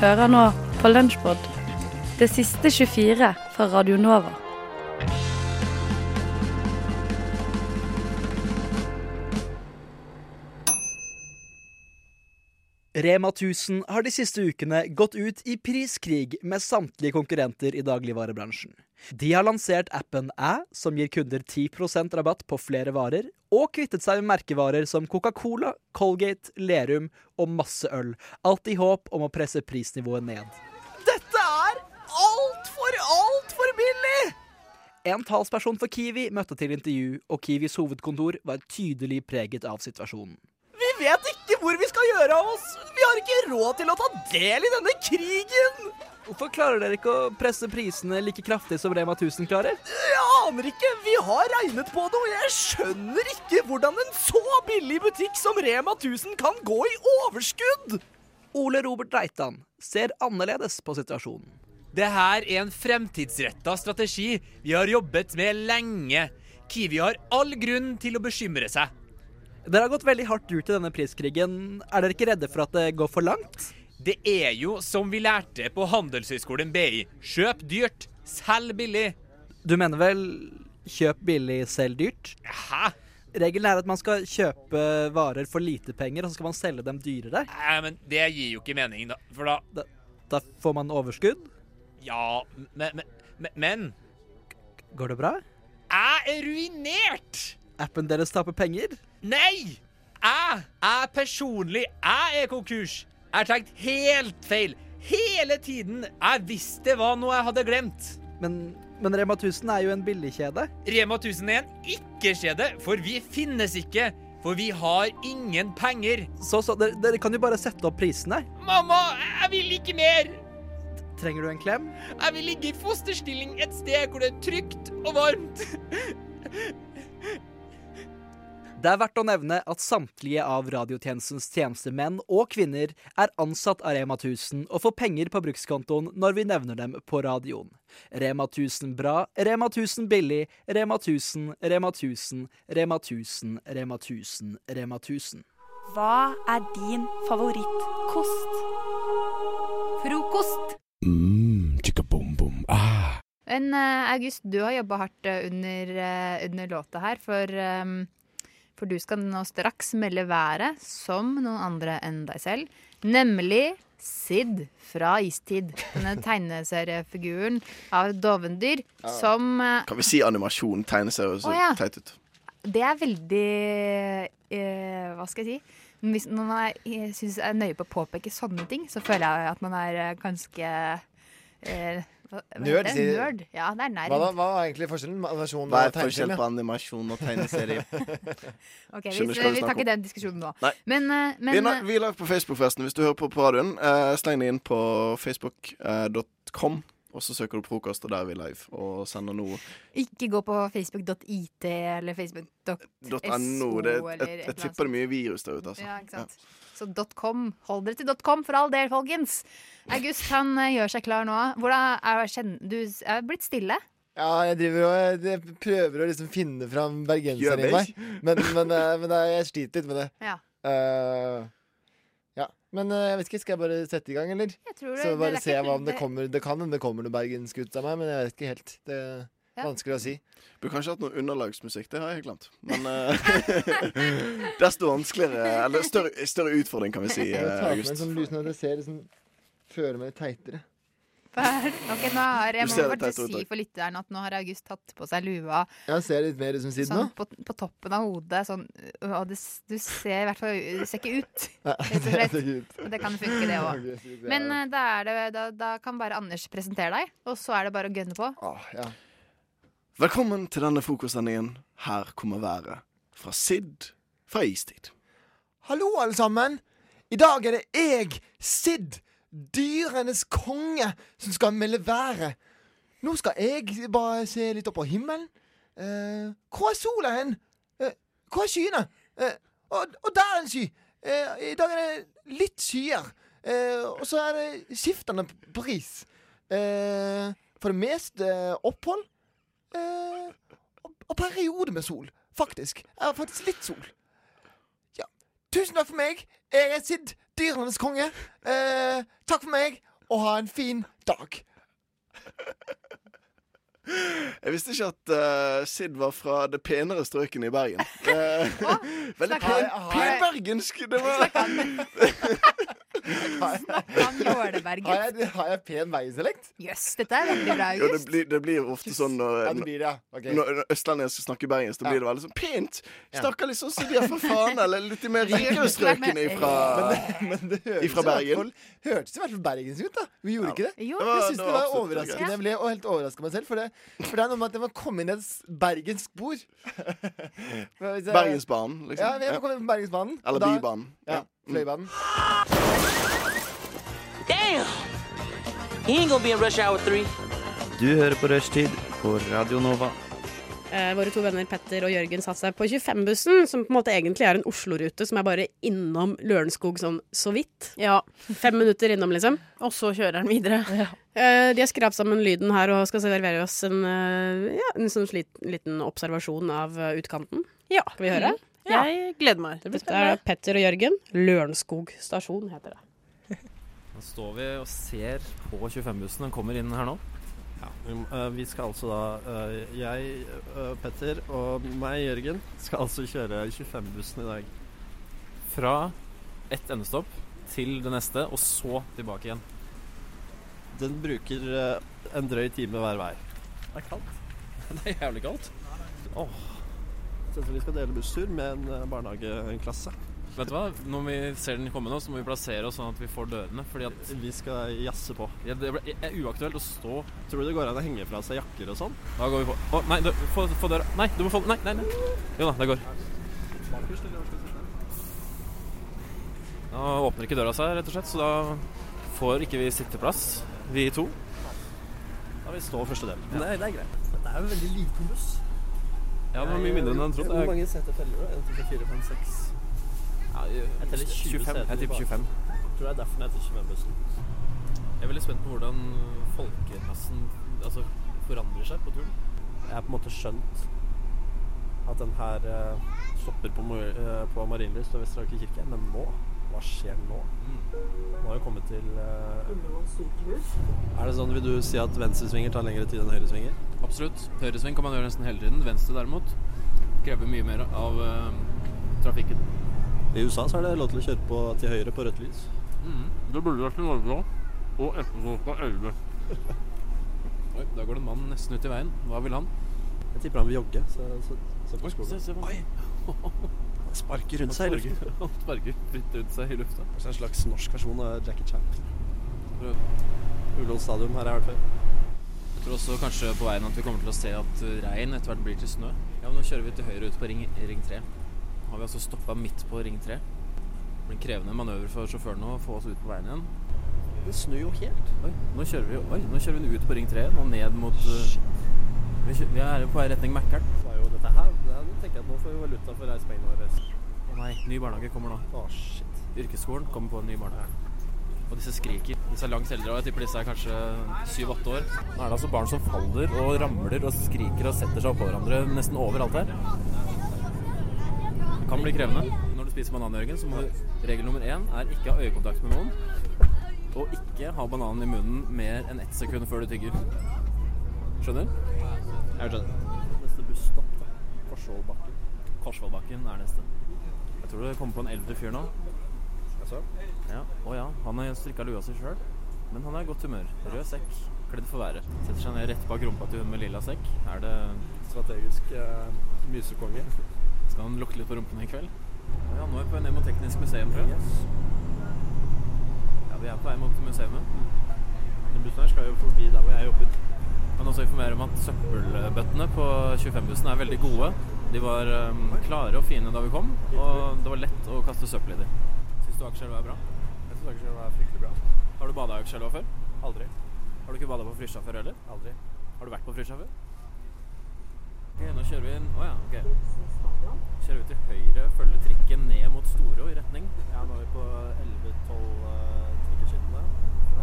Hører nå på Lunsjpod, det siste 24 fra Radio Nova. Rema 1000 har de siste ukene gått ut i priskrig med samtlige konkurrenter i dagligvarebransjen. De har lansert appen Æ, som gir kunder 10% rabatt på flere varer, og kvittet seg med merkevarer som Coca-Cola, Colgate, Lerum og masse øl. Alt i håp om å presse prisnivået ned. Dette er altfor, altfor billig! En talsperson for Kiwi møtte til intervju, og Kiwis hovedkontor var tydelig preget av situasjonen. Vi vet ikke hvor vi skal gjøre av oss. Vi har ikke råd til å ta del i denne krigen. Hvorfor klarer dere ikke å presse prisene like kraftig som Rema 1000 klarer? Jeg aner ikke. Vi har regnet på det, og jeg skjønner ikke hvordan en så billig butikk som Rema 1000 kan gå i overskudd. Ole Robert Reitan ser annerledes på situasjonen. Det her er en fremtidsretta strategi vi har jobbet med lenge. Kiwi har all grunn til å bekymre seg. Dere har gått veldig hardt ut i denne priskrigen. Er dere ikke redde for at det går for langt? Det er jo som vi lærte på Handelshøyskolen BI. Kjøp dyrt, selg billig. Du mener vel kjøp billig, selg dyrt? Hæ? Regelen er at man skal kjøpe varer for lite penger, og så skal man selge dem dyrere. Nei, men det gir jo ikke mening, da. For da Da, da får man overskudd. Ja, men, men, men Går det bra? Jeg er ruinert! Appen deres taper penger. Nei! Jeg, jeg personlig, jeg er konkurs. Jeg har tenkt helt feil. Hele tiden. Jeg visste det var noe jeg hadde glemt. Men, men Rema 1000 er jo en billigkjede. Rema 1000 er en ikke-kjede, for vi finnes ikke. For vi har ingen penger. Så, så dere, dere kan jo bare sette opp prisene. Mamma, jeg vil ikke mer. Trenger du en klem? Jeg vil ligge i fosterstilling et sted hvor det er trygt og varmt. Det er verdt å nevne at samtlige av radiotjenestens tjenestemenn og -kvinner er ansatt av Rema 1000 og får penger på brukskontoen når vi nevner dem på radioen. Rema 1000 bra, Rema 1000 billig, Rema 1000, Rema 1000, Rema 1000, Rema 1000, Rema 1000. Hva er din favorittkost? Frokost. Mm, chicka bom. Ah. Men eh, August, du har jobba hardt eh, under, eh, under låta her, for, ehm, for du skal nå straks melde været som noen andre enn deg selv. Nemlig Sid fra Istid. Denne tegneseriefiguren av dovendyr som eh, Kan vi si animasjon? Tegneserie så ja. teit ut. Det er veldig eh, Hva skal jeg si? Hvis når man er, synes er nøye på å påpeke sånne ting, så føler jeg at man er eh, ganske eh, hva Nerd, det? er Nerd. Ja, det er nerd. Hva, da, hva er egentlig forskjellen? Animasjon Hva er og forskjell på animasjon og tegneserie? Ok, vi, vi, vi tar ikke den diskusjonen nå. Nei. Men, men vi, er, vi er live på Facebook, forresten. Hvis du hører på på radioen, uh, sleng deg inn på facebook.com. og så søker du frokost, og der er vi live og sender eh, ikke gå på facebook.it eller facebook.no. jeg, jeg tipper det er mye virus der ute, altså. Ja, ikke sant. Så .com. Hold dere til .com for all del, folkens. August han eh, gjør seg klar nå. Hvordan er, kjenner, du er blitt stille? Ja, jeg driver og jeg, jeg prøver å liksom finne fram bergenseren i meg. Men, men, eh, men eh, jeg sliter litt med det. Ja. Uh, ja. Men eh, jeg vet ikke, skal jeg bare sette i gang, eller? Jeg tror det, Så bare se hva om det kommer Det kan hende det kommer noe bergensk ut av meg, men jeg vet ikke helt. Det er Ja. vanskelig å si. Burde kanskje hatt noe underlagsmusikk, det har jeg glemt. Men eh, desto vanskeligere Eller større, større utfordring, kan vi si. Jeg eh, tar på meg en sånn lys når jeg ser liksom Føler meg litt teitere. Ok, nå har, Jeg Du må faktisk si for lytteren at nå har August tatt på seg lua Jeg ser litt mer ut som Sid nå. sånn på, på toppen av hodet. Sånn, og det, du ser i hvert fall Du ser ikke ut. Slett. det det kan funke, det òg. Men eh, da, er det, da, da kan bare Anders presentere deg, og så er det bare å gønne på. ah, ja. Velkommen til denne frokostsendingen. Her kommer været. Fra Sid fra Istid. Hallo, alle sammen. I dag er det jeg, Sid, dyrenes konge, som skal melde været. Nå skal jeg bare se litt opp på himmelen. Eh, hvor er sola hen? Eh, hvor er skyene? Eh, og, og der er en sky. Eh, I dag er det litt skyer. Eh, og så er det skiftende pris. Eh, for det meste opphold. Og, og periode med sol, faktisk. Jeg har faktisk litt sol. Ja. Tusen takk for meg. Jeg er Sid, dyrenes konge. Eh, takk for meg, og ha en fin dag. Jeg visste ikke at uh, Sid var fra det penere strøkene i Bergen. Eh, veldig pen, pen bergensk. Det var Han Jåleberget. Har jeg, har jeg pen veiselekt? Jøss, dette er veldig bra, jo, det, August. blir, det blir ofte sånn når, Ja, det blir det, ja. Ok. når, når østlendinger skal snakke bergensk, da blir det veldig sånn pent. Snakker litt sånn som de er fra Fana, eller litt mer rikere strøkene ifra Men det hørtes Ifra i hvert Bergen? fall- Hørtes i hvert fall bergensk ut, da. Vi gjorde Ja. ikke det? Jo, Det var- Jeg synes det var absolutt overraskende. Jeg ble helt overraska meg selv. For det, for det er noe med at jeg må komme inn i et s- bergensk bord. Hvis jeg- Bergensbanen, liksom. Ja, jeg må komme inn på Bergensbanen. og Eller da- Bybanen. Ja. Fløibanen. Damn! He ain't gonna be in rush hour three. Du hører på Rushtid på Radio Nova. Eh, våre to venner Petter og Jørgen satte seg på 25-bussen, som på en måte egentlig er en Oslo-rute som er bare innom Lørenskog sånn så vidt. Ja, Fem minutter innom, liksom. og så kjører den videre. Eh, de har skrapt sammen lyden her og skal servere oss en, eh, ja, en sånn slit, liten observasjon av eh, utkanten. Ja. Skal vi høre? Jeg gleder meg. Det blir Dette er. Petter og Jørgen. Lørenskog stasjon heter det. Nå står vi og ser på 25-bussen. Den kommer inn her nå. Ja, vi, eh, skal altså da eh, Jeg, eh, Petter og meg, Jørgen, skal altså kjøre 25-bussen i dag. Fra ett endestopp til det neste, og så tilbake igjen. Den bruker en drøy time hver vei. Det er kaldt. Det er jævlig kaldt. Åh. Så vi skal dele busstur med en eh, barnehageklasse. Vet du hva? Når vi ser den komme nå, så må vi plassere oss sånn at vi får dørene. Fordi at Vi skal jazze på. ja, det er uaktuelt å stå Tror du det går an å henge fra seg jakker og sånn? Da går vi på. Å, nei, du, få, få døra. Nei, du må få Nei, nei, nei. Jo da, det går. Da åpner ikke døra seg, rett og slett, så da får ikke vi sitteplass, vi to. Da vil vi stå første del. Nei, det er greit. Det er jo en veldig liten buss. Ja, det var mye mindre enn jeg trodde. Hvor mange seter teller du? 1, 2, 3, 4, 5, 6 Ja, jeg teller 20 25. seter Jeg tipper bak. 25. Tror det er derfor den heter 25-bussen. Jeg er veldig spent på hvordan folkemassen altså, forandrer seg på turen. Jeg har på en måte skjønt at den her eh, stopper på, eh, på Marienlyst og Vestre kirke. Men nå? Hva skjer nå? Nå har vi kommet til uh... Er det sånn, Vil du si at venstresvinger tar lengre tid enn høyresvinger? Absolutt. Høyresving kan man gjøre nesten hele tiden. Venstre derimot krever mye mer av uh, trafikken. I USA så er det lov til å kjøre på til høyre på rødt lys. Det burde vært i Norge òg. Og etterpå på 11. Oi, da går det en mann nesten ut i veien. Hva vil han? Jeg tipper han vil jogge. Så, så, så på Oi, skolen. se, se Han sparker rundt seg i luften. Han sparker fritt rundt seg i lufta. Kanskje en slags norsk versjon av Jackie Chan. Ullevål stadion her har jeg før. Jeg tror også kanskje på veien at vi kommer til å se at eh, regn etter hvert blir til snø. Ja, men Nå kjører vi til høyre ut på ring, ring 3. Nå har vi altså stoppa midt på ring 3. Det blir en krevende manøver for sjåføren å få oss ut på veien igjen. Det snur jo helt. Oi, nå kjører vi, oi, nå kjører vi ut på ring 3 og ned mot Shit. vi, kjører, vi er på vei retning Mækkern. Her tenker jeg at nå får vi valuta for reisepengene våre. Å nei, ny barnehage kommer nå. Å, shit. Yrkesskolen kommer på en ny barnehage. Og disse skriker. Disse er langt eldre, og jeg tipper disse er kanskje syv-åtte år. Nå er det altså barn som faller og ramler og skriker og setter seg oppå hverandre nesten overalt her. Det kan bli krevende. Når du spiser banan, Jørgen, så må du Regel nummer én er ikke ha øyekontakt med noen. Og ikke ha bananen i munnen mer enn ett sekund før du tygger. Skjønner? Jeg skjønner. Korsvollbakken. Korsvollbakken er neste. Jeg tror det kommer på en eldre fyr nå. Altså, Ja. Å ja, han har strikka lua si sjøl. Men han er i godt humør. Rød sekk, kledd for været. Setter seg ned rett bak rumpa til hun med lilla sekk. Er det strategisk eh, mysekonge. Skal han lukte litt på rumpene i kveld? Å ja, nå er vi på vei ned mot Teknisk museum, tror jeg. Ja, vi er på vei mot museet. Den bussen her skal jo forbi der hvor jeg jobber. Kan også informere om at søppelbøttene på 25-bussen er veldig gode. De var um, klare og fine da vi kom, og det var lett å kaste søppel i dem. Syns du Akerselva er bra? Jeg syns Akerselva er fryktelig bra. Har du bada i Akerselva før? Aldri. Har du ikke bada på Frysja før heller? Aldri. Har du vært på Frysja før? Ok, nå kjører vi inn Å ja, ok. Kjører vi til høyre, følger trikken ned mot Storå i retning. Ja, nå er vi på 11-12 uh, trikkeskinnene.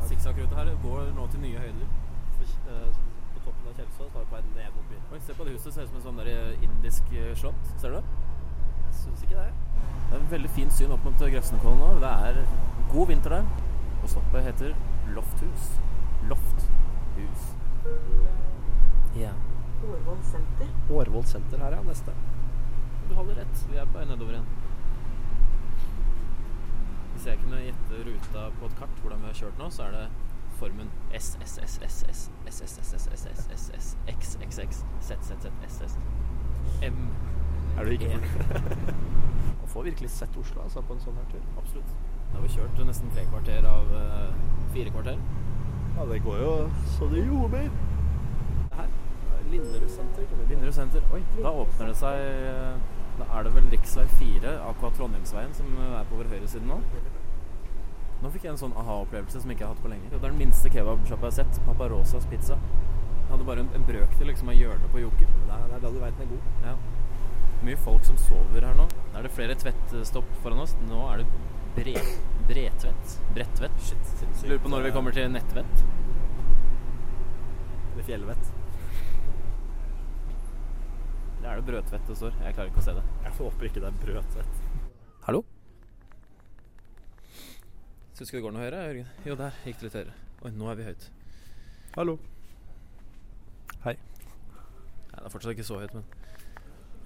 Sikksakruta her går nå til nye høyder. Eh, av Kjelsås så på vei ned mot byen. Oi, se på det huset. Ser ut som en sånn der indisk eh, slott. Ser du det? Jeg syns ikke det. Det er en veldig fint syn opp mot Grefsenkollen nå. Det er god vinter der. Og stoppet heter Lofthus. Lofthus. Ja. Årvoll senter. Årvoll senter her, ja. Neste. Du hadde rett. Vi er på vei nedover igjen. Hvis jeg kunne gjette ruta på et kart hvordan vi har kjørt nå, så er det formen S, S, S, S, S, S, S, S, S, S, S, S, S, X, X, X, Z, Z, Z, S, S, M. Er du ikke E. Man får virkelig sett Oslo altså, på en sånn her tur. Absolutt. Da har vi kjørt nesten tre kvarter av eh, fire kvarter. Ja, det går jo så det ljomer. Her. Linderud senter. Linderud senter. Oi, da åpner det seg eh, Da er det vel rv. 4, akkurat Trondheimsveien, som er på vår høyre side nå. Nå fikk jeg en sånn aha-opplevelse som jeg ikke har hatt på lenge. Det er den minste kebabsjappa jeg har sett. Papa Rosas Pizza. Jeg hadde bare en, en brøkdel liksom, av hjørnet på Joker. Det er, det er da du veit den er god. Ja. Mye folk som sover her nå. Er det flere tvettstopp foran oss. Nå er det bre, Bredtvet. Bredtvet. Shit, sinnssykt. Lurer på når vi kommer til nettvett. Eller fjellvett. Eller er det brødtvett det står? Jeg klarer ikke å se det. Jeg håper ikke det er brødtvett. Hallo? Syns ikke det går noe høyere, Jørgen? Jo, der gikk det litt høyere. Oi, nå er vi høyt. Hallo. Hei. Nei, det er fortsatt ikke så høyt, men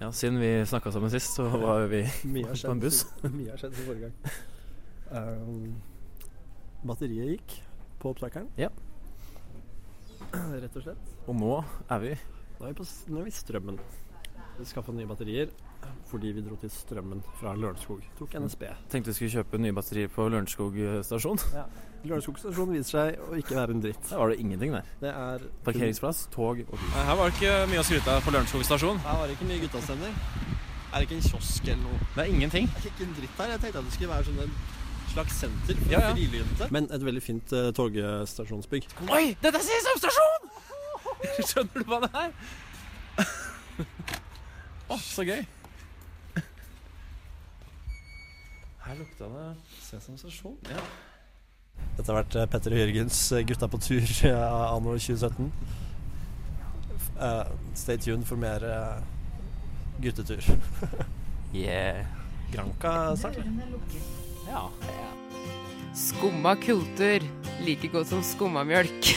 Ja, siden vi snakka sammen sist, så var vi på en buss. mye har skjedd siden forrige gang. Um, batteriet gikk på opptakeren. Ja. Rett og slett. Og nå er vi Nå er vi, på, nå er vi Strømmen. Vi skaffa nye batterier fordi vi dro til Strømmen fra Lørenskog. Tok NSB. Tenkte vi skulle kjøpe nye batterier på Lørenskog stasjon. Ja. Lørenskog stasjon viser seg å ikke være en dritt. Der var det ingenting der. Det er Parkeringsplass, tog og bil. Her var det ikke mye å skryte av på Lørenskog stasjon. Her var det ikke mye guttastemning. Er det ikke en kiosk eller noe? Det er ingenting. Det er ikke en dritt her. Jeg tenkte at det skulle være sånn en slags senter for Ja, ja. Men et veldig fint uh, togstasjonsbygg. Oi, dette er Sesam stasjon! Skjønner du hva det er? Å, så gøy. Her lukta det sesamstasjon. Ja. Dette har vært eh, Petter og Jørgens eh, Gutta på tur eh, anno 2017. Uh, stay tuned for mer uh, guttetur. Yeah. Granca snart. Ja. Skumma kultur. Like godt som skummamjølk.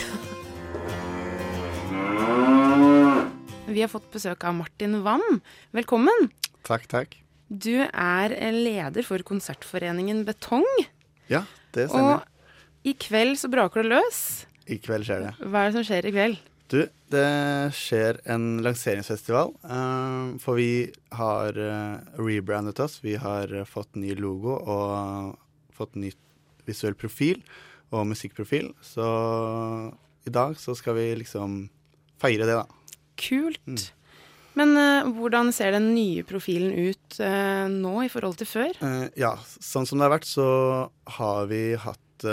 Vi har fått besøk av Martin Wam. Velkommen. Takk, takk. Du er leder for konsertforeningen Betong. Ja, det stemmer. Og i kveld så braker det løs. I kveld skjer det. Hva er det som skjer i kveld? Du, det skjer en lanseringsfestival. eh, for vi har uh, rebrandet oss. Vi har eh, fått ny logo og fått ny visuell profil og musikkprofil. Så i dag så skal vi liksom feire det, da. Kult. Mm. Men uh, hvordan ser den nye profilen ut uh, nå i forhold til før? Uh, ja, sånn som det har vært, så har vi hatt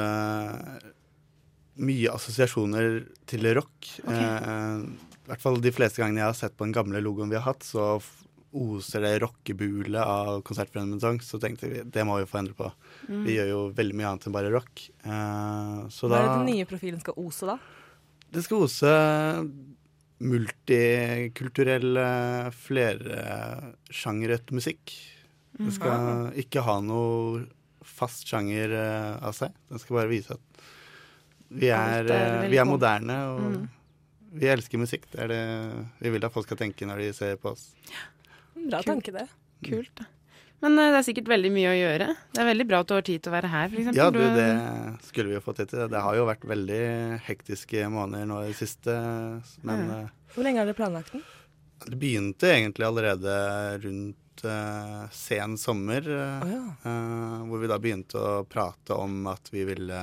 mye assosiasjoner til rock. Eh, I hvert fall de fleste gangene jeg har sett på den gamle logoen vi har hatt, så f- oser det rockebule av Konsertforeningen sang, Så tenkte vi det må vi få endre på. Mm. Vi gjør jo veldig mye annet enn bare rock. Eh, så Hva da er det den nye profilen skal ose, da? Det skal ose multikulturell, flersjangret musikk. Skal Mhm. ikke ha noe fast sjanger eh, av seg. Den skal bare vise at vi er, eh, vi er moderne, og Mm. vi elsker musikk. Det er det vi vil at folk skal tenke når de ser på oss. Bra tanke, det. Kult. da. Men eh, det er sikkert veldig mye å gjøre. Det er veldig bra at du har tid til å være her, f.eks. Ja, du, det skulle vi jo fått tid til. Det har jo vært veldig hektiske måneder nå i det siste, men Ja. eh, Hvor lenge har dere planlagt den? Det begynte egentlig allerede rundt uh, sen sommer, eh, Å ja. uh, hvor vi da begynte å prate om at vi ville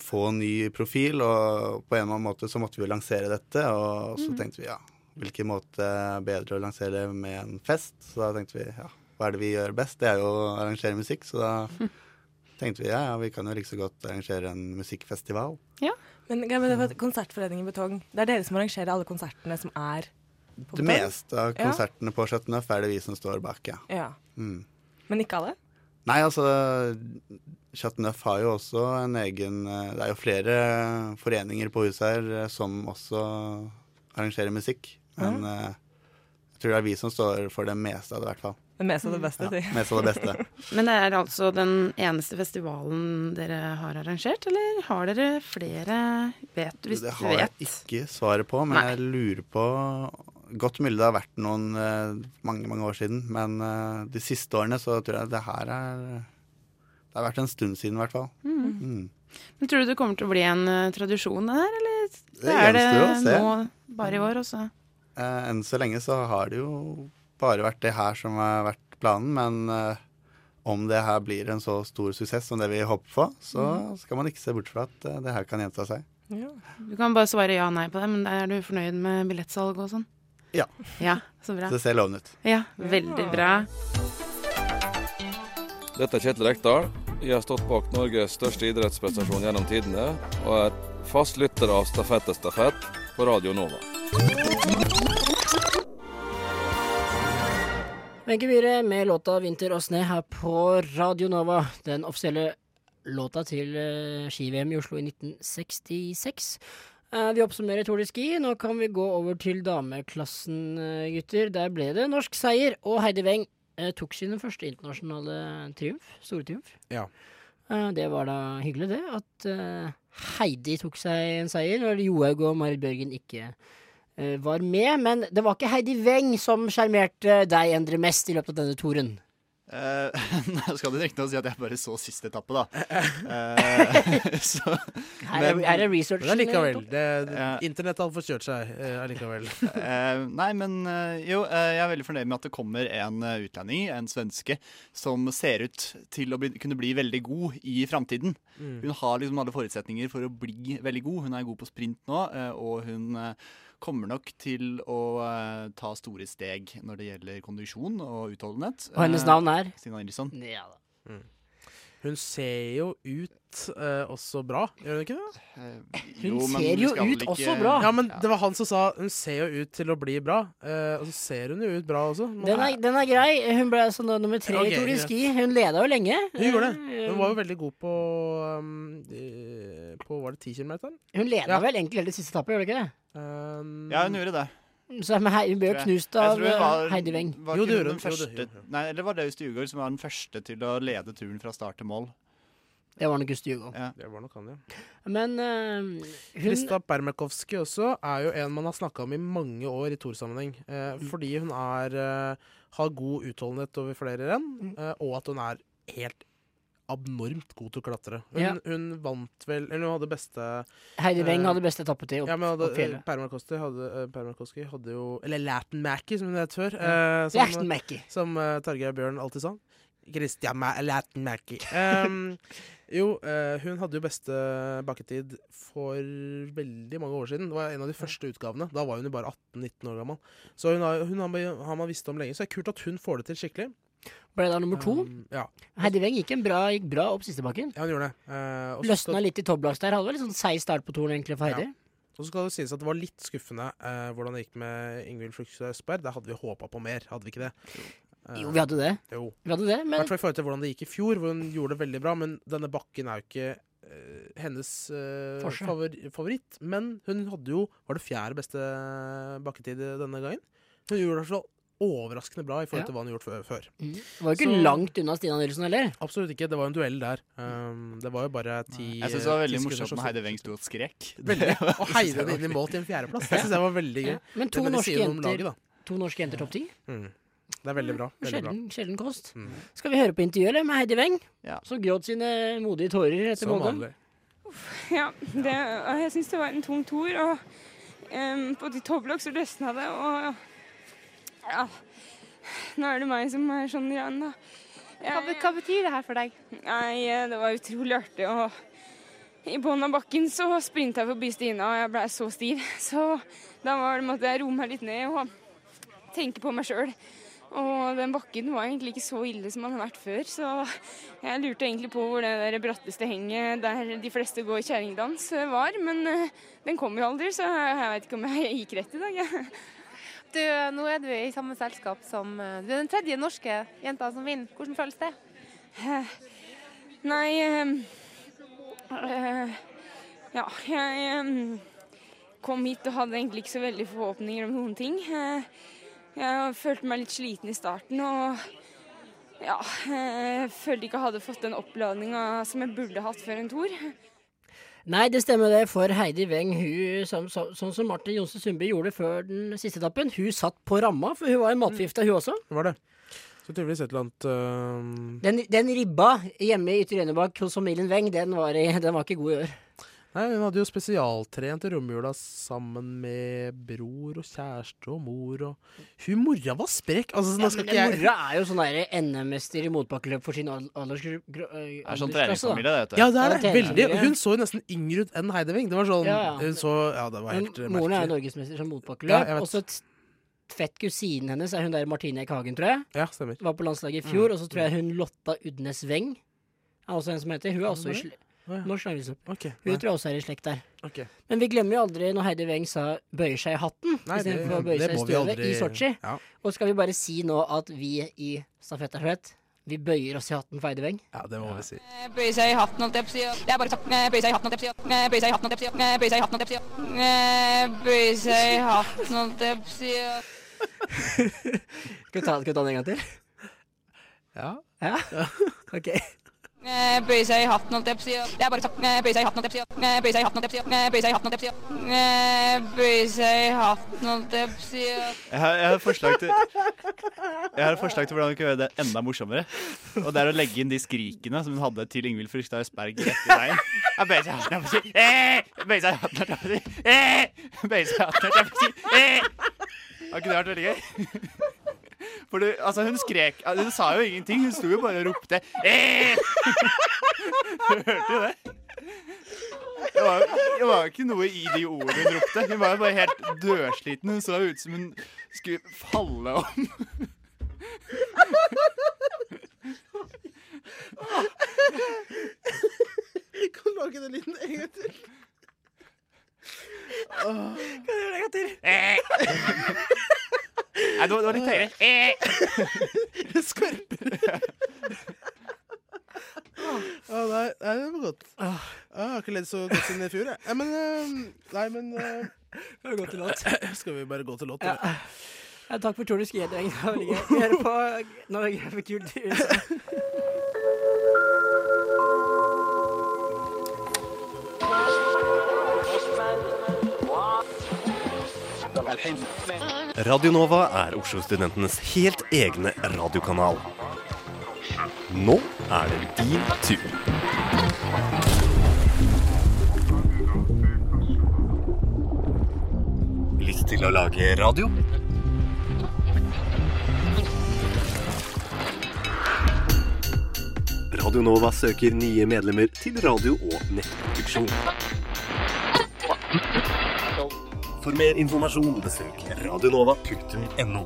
få en ny profil, og på en eller annen måte så måtte vi jo lansere dette, og så Mhm. tenkte vi ja, hvilken måte bedre å lansere det med en fest? Så da tenkte vi ja, hva er det vi gjør best? Det er jo å arrangere musikk, så da tenkte vi ja, ja, vi kan jo like så godt arrangere en musikkfestival. Men, ja, men det var Konsertforeningen Betong, det er dere som arrangerer alle konsertene som er på Det meste av Ja. konsertene på Chateau Neuf er det vi som står bak, ja. Ja. Mm. Men ikke alle? Nei, altså Chateau Neuf har jo også en egen eh, Det er jo flere foreninger på huset her eh, som også arrangerer musikk. Men ja. jeg Jeg tror det er vi som står for det meste av det, i hvert fall. Det meste av det beste, Ja, mest av det beste. Men det er altså den eneste festivalen dere har arrangert, eller har dere flere? Vet hvis Det du har jeg ikke svaret på, men Nei. jeg lurer på Godt mulig det har vært noen eh, mange mange år siden, men eh, de siste årene så tror jeg det her er Det har vært en stund siden, i hvert fall. Mm. Mm. Men tror du det kommer til å bli en tradisjon, det der, eller Det er det se. nå bare i år også? Eh, enn så lenge så har det jo bare vært det her som har vært planen, men eh, om det her blir en så stor suksess som det vi håper på, så Mm. skal man ikke se bort fra at eh, det her kan gjenta seg. Du kan bare svare ja og nei på det, men er du fornøyd med billettsalg og sånn? Ja. Ja, så bra. Det ser lovende ut. Ja, veldig bra. Dette er Kjetil Rekdal. Jeg har stått bak Norges største idrettsprestasjon gjennom tidene, og er fast lytter av Stafett er stafett på Radio Nova. Myhre med låta 'Vinter og sne' her på Radio Nova. Den offisielle låta til eh, ski-VM i Oslo i 1966. Eh, vi oppsummerer Tour de Ski. Nå kan vi gå over til dameklassen, eh, gutter. Der ble det norsk seier, og Heidi Weng tok sin første internasjonale triumf. Store triumf. Ja. Det var da hyggelig, det. At Heidi tok seg en seier, når Johaug og Marit Bjørgen ikke var med. Men det var ikke Heidi Weng som sjarmerte deg, Endre, mest i løpet av denne toren. Skal Nå skal noe riktignok si at jeg bare så siste etappe, da. Uh, så, Her er- her er researchen, Men allikevel. eh, Det, Ja. Internett har forkjørt seg eh, allikevel. Uh, nei, men eh, jo, eh, jeg er veldig fornøyd med at det kommer en eh, utlending, en svenske, som ser ut til å bli, kunne bli veldig god i framtiden. Mm. Hun har liksom alle forutsetninger for å bli veldig god. Hun er god på sprint nå, eh, og hun eh, kommer nok til å uh, ta store steg når det gjelder kondisjon og utholdenhet. Og hennes Eh, navn er? Stina Nilsson. Ja da. Mm. Hun ser jo ut uh, også bra, gjør hun ikke det? Hun Jo, ser jo ut ikke- også bra. Ja, men det var han som sa hun ser jo ut til å bli bra. Uh, og så ser hun jo ut bra også. Den er, den er grei. Hun ble altså nummer tre okay, i Tour de. Ski. Hun leda jo lenge. Hun gjorde det. Hun var jo veldig god på um, På var det 10 km? Hun leda vel egentlig hele siste etappe, gjør hun ikke det? Ja, hun gjorde det. Så hun ble jo knust av var- eh, Heidi Weng. Var Jo, det gjorde hun. Første, Nei, eller var det Øystein Jugård som var den første til å lede turen fra start til mål? Det var nok Gusti Ja. Det var nok han, ja. Men uh, hun Krista Permakovsky også er jo en man har snakka om i mange år i Tor-sammenheng. Eh, Mm. fordi hun er, uh, har god utholdenhet over flere renn, eh, og at hun er helt abnormt god til å klatre. Hun, Ja. hun vant vel Eller hun hadde beste Heidi Weng uh, hadde beste etappetid opp, ja, men hadde, opp fjellet. Permakovsky hadde, eh, Permakovsky hadde jo Eller Latin Mackie, som hun het før. Eh, som, Mackie. Som uh, Tarjei Bjørn alltid sa. Christian Ma Latin Mackie. Um, jo, eh, hun hadde jo beste bakketid for veldig mange år siden. Det var en av de første utgavene. Da var hun jo bare 18-19 år gammel. Så hun har, hun har, har man visst om lenge. Så det er kult at hun får det til skikkelig. Ble da nummer to. Um, ja. Heidi Weng gikk, en bra, gikk bra opp siste bakken. ja, hun gjorde det. Uh, så Løsna litt i topplaks der. Hadde vel litt sånn seig start på toren egentlig for Heidi. Ja. Og så skal det sies at det var litt skuffende uh, hvordan det gikk med Ingvild Flugstad Østberg. Der hadde vi håpa på mer, hadde vi ikke det? Uh, Jo, vi hadde det. Jo. Vi hadde det, I men hvert fall i forhold til hvordan det gikk i fjor, hvor hun gjorde det veldig bra. Men denne bakken er jo ikke eh, hennes uh, favor favoritt. Men hun hadde jo Var det fjerde beste bakketid denne gangen? Hun gjorde det i fall overraskende bra i forhold Ja. til hva han har gjort før. Mm. det var jo ikke Så- langt unna Stina Nilsen heller. Absolutt ikke. Det var en duell der. Um, det var jo bare ti Jeg syns det var veldig morsomt når Heidi Weng sto og skrek. Veldig. Og heide den inn i mål til en fjerdeplass. Det syns jeg var veldig gøy. Ja. Men to norske, jenter, laget, to norske jenter topp ti. Mm. Det er veldig bra. Veldig bra. Sjelden, sjelden kost. Mm. Skal vi høre på intervjuet med Heidi Weng? Ja. Som gråt sine modige tårer etter Molde. Ja, det, og jeg syns det var en tung tor. Og um, på de topplokk så løsna det, og ja Nå er det meg som er sånn igjen, da. Hva, hva betyr det her for deg? Nei, eh, det var utrolig artig. Og i bunnen av bakken så sprinta jeg forbi Stina, og jeg blei så stiv. Så da var det, måtte jeg roe meg litt ned og tenke på meg sjøl. Og den bakken var egentlig ikke så ille som den har vært før, så jeg lurte egentlig på hvor det der bratteste henget der de fleste går kjerringdans var, men eh, den kom jo aldri, så jeg, jeg veit ikke om jeg gikk rett i dag, jeg. Du, nå er du i samme selskap som eh, Du er den tredje norske jenta som vinner. Hvordan føles det? Nei øh, eh, Ja, jeg øh, kom hit og hadde egentlig ikke så veldig forhåpninger om noen ting. Eh, Jeg følte meg litt sliten i starten og ja, jeg følte ikke jeg hadde fått den oppladninga som jeg burde hatt før en tour. Nei, det stemmer det, for Heidi Weng, hun, som, som, sånn som Martin Johnsen Sundby gjorde før den siste etappen, hun satt på ramma, for hun var en matforgifta, hun også. Det var det. Så tydeligvis et eller annet uh... Den, den ribba hjemme i Ytre Enebakk hos familien Weng, den var, i- den var ikke god i år. Nei, hun hadde jo spesialtrent i romjula sammen med bror og kjæreste og mor og Hun mora var sprek! Altså, sånn, Ja, skal men ikke jeg Mora er jo sånn NM-mester i motbakkeløp for sin al- aldersgruppe. Det er sånn treningsfamilie, det, du. Ja, det er det. Veldig. Hun så jo nesten yngre ut enn Heideving. Det var sånn Ja, ja. Hun så Ja, det var Men helt merkelig moren er jo norgesmester som Ja, motbakkeløp. Ja, og så fett kusinen hennes er hun der Martine Eik Hagen, tror jeg. Ja, stemmer. Var på landslaget i fjor. Mm. Og så tror jeg hun Lotta Udnes Weng er også en som heter. Hun er også i Å, ja. Norsk langrennsløp. Okay, Hun tror jeg også er i slekt der. Okay. Men vi glemmer jo aldri når Heidi Weng sa 'bøyer seg i hatten' istedenfor å bøye seg i støvet aldri- i Sotsji. Ja. Og skal vi bare si nå at vi i Stafettstafett vi bøyer oss i hatten for Heidi Weng? Ja, det må vi si. Bøye seg i hatten, holdt jeg på å si. Det er bare sagt. Bøye seg i hatten, holdt jeg på å si. Bøye seg i hatten, holdt jeg på å si. Bøye seg i hatten, holdt jeg på å si. Bøye seg i hatten, holdt jeg på å si. Skal vi ta den en gang til? Ja. Ja? OK. Bøye seg i hatten, holdt jeg. Det er bare sagt. Bøye seg i hatten, holdt jeg si. Bøye seg i hatten, holdt jeg. Bøye seg i hatten, holdt jeg. Bøye seg i hatten, holdt jeg. Jeg har, et forslag til Jeg har et forslag til hvordan vi kan gjøre det enda morsommere. Og det er å legge inn de skrikene som hun hadde til Ingvild Frykstad Østberg rett i veien. Bøye seg i hatten, holdt jeg. Eh! Seg i hatten, holdt jeg. Eh! Seg i hatten, holdt jeg. Eh! Har ikke det vært veldig gøy? For det, altså, hun skrek Hun sa jo ingenting. Hun sto jo bare og ropte eh! Du hørte jo det. Det var, det var ikke noe i de ordene hun ropte. Hun var jo bare helt dørsliten. Hun så ut som hun skulle falle om. Kan du lage den lyden en gang til? Kan du gjøre det en gang til? Nei, det var, det var litt høyere. Det Skorper. Å, nei, nei, det var godt. Ah, Jeg har ikke ledd så godt siden i fjor, jeg. Nei, men eh, Nei, men uh, Skal vi gå til låt? Skal vi bare gå til låt? Ja. eller? Ja, takk for Tour de Ski-gjengen. Det var veldig gøy. Vi hører på Norge for kult i USA. Radio Nova er Oslo-studentenes helt egne radiokanal. Nå er det din tur. Lyst til å lage radio? Radio Nova søker nye medlemmer til radio- og nettproduksjon. For mer informasjon besøk radionova.no.